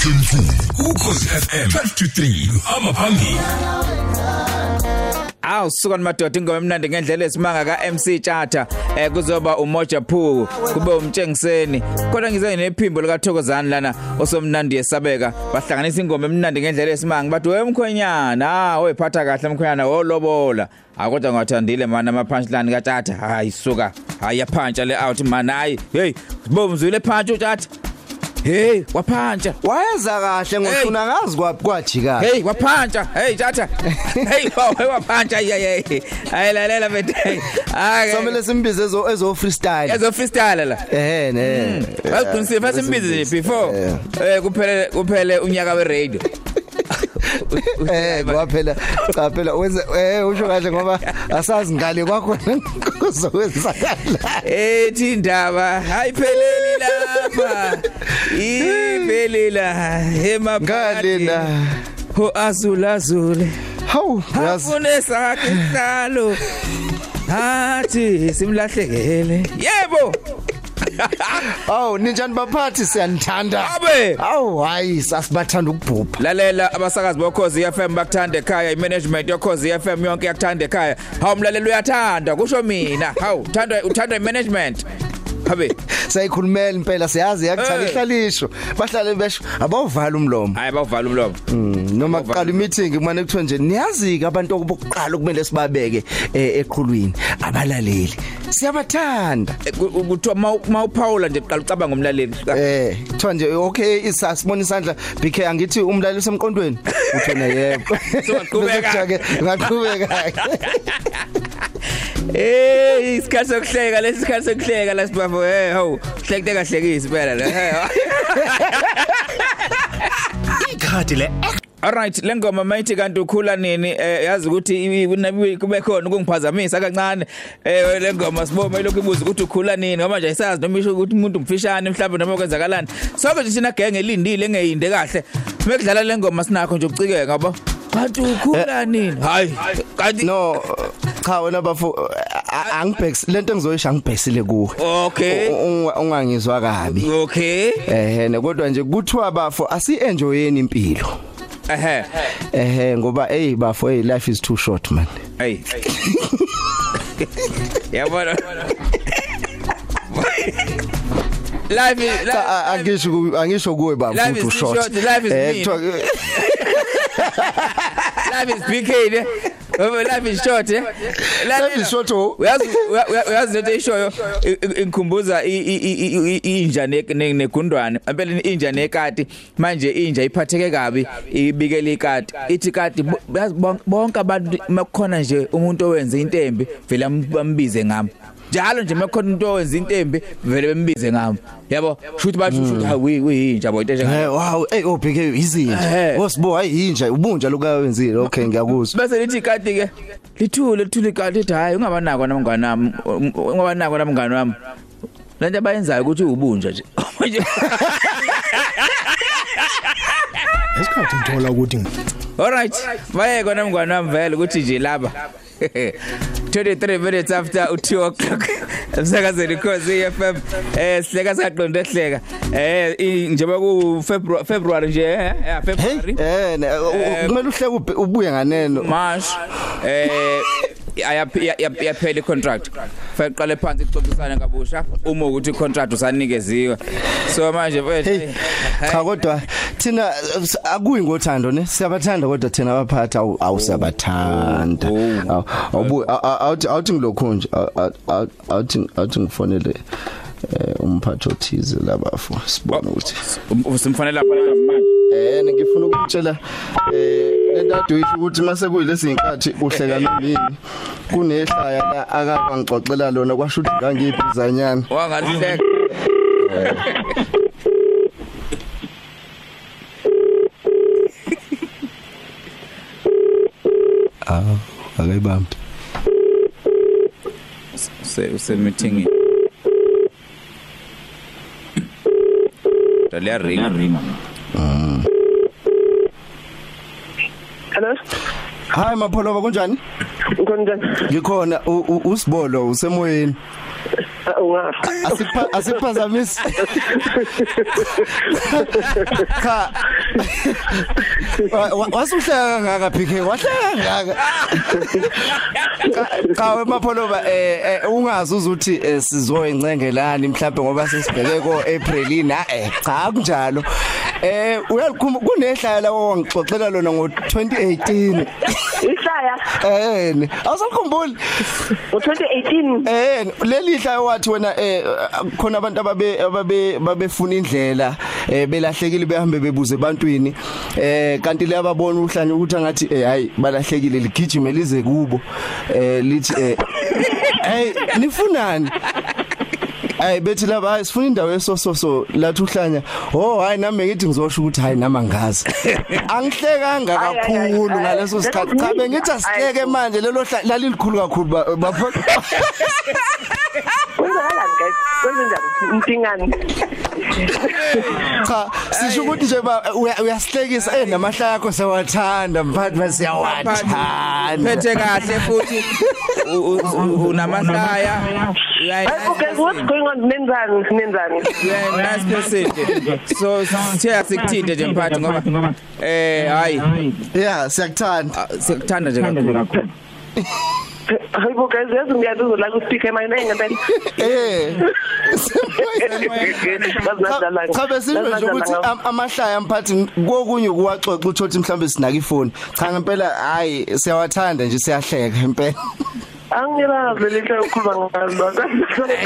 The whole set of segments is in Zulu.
Themfu ukhosi FM 12 to 3 uhamba phambili Aw suka madoda ingoma emnandi ngendlela esimanga ka MC Tjatha eh kuzoba umoja phuku kube umtshengiseni. Kodwa ngize nephimbo lika Thokozani lana osomnandi yesabeka. Bahlanganisa ingoma emnandi ngendlela esimanga bathi wemkhwenyana ah oyiphatha kahle emkhwenyana wolobola. Akodwa ngathandile mana ama punchline ka Tjatha hayi suka. Hayi yaphantsha le out man hayi hey bomzwile phantsha uTjatha hey waphantsha Wayeza kahle ngofuna ngazi kwaphi kwajika. Hey waphantsha hey tata hey wawe waphantsha hey hey lalela bethe. Ake Somele simbize ezo ezo freestyle. ezo freestyle la. Eh ne. Baqinisile fase imbizi before. Eh kuphele kuphele unyaka we radio Eh kwaphela cha phela wenze eh usho kahle ngoba asazi ngale kwakho kuzokwenzakala. ethi indaba hayipheleli lapha. Iphelela emaphakathi la. ho azula azule Hawu yazi. afune sakhe isihlalo athi simlahlekele. Yebo Awu ninjani baphathi? Siyanithanda. abe! Awu hayi sasibathanda ukubhubha. lalela abasakazi bokhozi FM bakuthanda ekhaya imanagement yokhozi FM yonke yakuthanda ekhaya. Hawu mlaleli uyathanda kusho mina. Hawu uthandwa uthandwa imanagement. Habe Sayikhulumela impela siyazi yakuthanda Eh. ihlalisho. Bahlale besho abawuvala umlomo. hayi bawuvala umlomo. Mm, noma kuqala imeeting kumane kuthiwe nje niyazi ke abantu okuqala kumele sibabeke eh, eqhulwini. Abalaleli siyabathanda. Eh, ku- kuthiwa mawuphawula nje qala ucabanga umlaleli. Eh kuthiwa nje okay isasibona isandla. BK angithi umlaleli usemqondweni? Uthona yebo. So, waqhubeka. Bese kuthiwa-ke, ngaqhubeka eh isikhathi sokuhleka lesi sikhathi sokuhleka la sibafo eh hawu hlekte kahlekisi phela la hey ikhadi le Alright lengoma mayithi kanti ukhula nini eh yazi ukuthi kube khona ukungiphazamisa kancane eh lengoma siboma ilokhu ibuza ukuthi ukhula nini ngoba nje ayisazi noma isho ukuthi umuntu umfishane mhlawumbe noma kwenzakalani. Sonke nje sina genge elindile engeyinde kahle. Mekudlala lengoma sinakho nje ucikeke ngabo kanti ukhula nini? hayi kanti no cha wena bafo a- angibhekisi lento engizoyisho angibhekisile kuwe. Okay. Ungangizwa kabi. Okay. Eh ne kodwa nje kuthiwa bafo asi enjoyeni impilo. Ehe. Ehe ngoba hey bafo hey life is too short man. Hey yabona? Life angisho angisho kuwe baba futhi short, life is mean. kuthiwa- life is ne? Ngoba life is short eh? Life is short, oh. uyazi uya- uya- uyazi lento eshoyo i- i- ingikhumbuza i- i- i- i- inja ne- ne- negundwane. Impela inja nekati manje inja iphatheke kabi ibikela ikati. Ithi kati bo- yazi bon- bonke abantu makukhona nje umuntu owenza into embi vele am- bambize ngami. Njalo nje makukhona umuntu owenza into embi vele bembize ngami. Yabo? Shuthi basho shuthi hayi uyinja boy into enje Eh wow hey obheke Eh. izinja wosibo hayi inja ubunja lokawenzile okay ngiyakuzwa bese lithi kati ke lithule lithule kati lithi hayi ungabanako namngane wami ungabanako namngane wami. Lento abayenzayo ukuthi ubunja nje. Manje- esikhathi ngithola ukuthi alright bayeke namngane wami vele ukuthi nje laba. 23 minutes after u2 o'clock. Emsakazweni cause FM eh sihleka saqonde hleka eh njengoba ku February February nje eh hey February. Eh u- kumele uhleke ubuye nganeno. March eh ayaphela icontract. Fake qale phansi ixoxisana kabusha uma ukuthi icontract usanikeziwe. So manje hey mfethu cha kodwa thina eh, s- akuyi ngothando ne? Siyabathanda kodwa thina abaphathi awu- awusiyabathanda Awu- awubu a- a- awuthi awuthi ngilokho nje a- a- a- awuthi awuthi ngifonele eh umphathi othize labafu sibone ukuthi. Usimfanele lapha manje Eh ngifuna ukutshela eh lento ade uyisho ukuthi mase kuyilesi inkathi uhleka nomini kunehlaya la akangixoxela lona kwasho ukuthi ngangiphi izanyana wangalihleka ah akayibambi se use meeting. Dale ringa Hello. Hi Mapholova kunjani? Ngikhona. Ngikhona usibolo usemoyeni. Ah, ungafa asikupha asikuphazamisi ka wasuhleka ngaka PK wahleka ngaka kawe mapholoba eh, eh ungazi ukuthi eh, sizoyencengelani mhlawumbe ngoba sesibheke ko April na eh cha kunjalo eh uyalikhumbuka kunehlaya lawo wangixoxela lona ngo2018 Ihlaya? Eh awusakhumbuli ngo2018 Eh leli hlaya wathi wena eh khona abantu ababe ababe babefuna indlela eh belahlekile behambe bebuze ebantwini. Eh kanti le ababona uhlanye ukuthi angathi eh hayi balahlekile ligijime lize kubo. Eh lithi eh hey nifunani? Ay bethi laba hayi sifuna indawo esososo lathi uhlanya oh hayi nami ngithi ngizosho ukuthi hayi nama ngazi angihlekanga Ay, ay, ay, kakhulu ay, ngaleso ay, sikhathi. Cha bengithi asihleke ay, manje lelo hla- lalilikhulu kakhulu ba- bapho kwenzakalani guys. Kwenzenjani mtingani cha sisho ukuthi nje ba uya- uyasihlekisa eh namahlaya akho sewathanda mphathi basiyawathanda phethe kahle futhi. U- u- u- unamahlaya. Hey, okay, what's going on? Nenzani? Nenzani? nice person. So sithe sikuthinte nje mphathi ngoba eh hayi. Yeah siyakuthanda. Ah, sikuthanda nje kakhulu. Hey, bo guys, yazi ngiyazizwa la ku speak my name ngempela. eh Bazinadala. cha besisho nje ukuthi am- amahlaya mphathi kokunye kuwaxoxa uthothi mhlambe sinaka ifoni cha ngempela hayi siyawathanda nje siyahleka impela Angirazi lelihle ukukhuluma ngalo.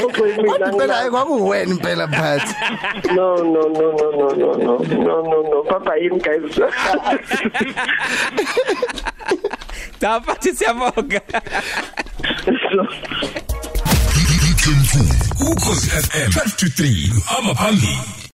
kodwa impela hayi kwakuwena impela mphathi No, no, no, no, no, no, no, no, no, no. Papa yini guys? la Patrizia Moga. Ukhozi FM 12 to 3 abaphambili.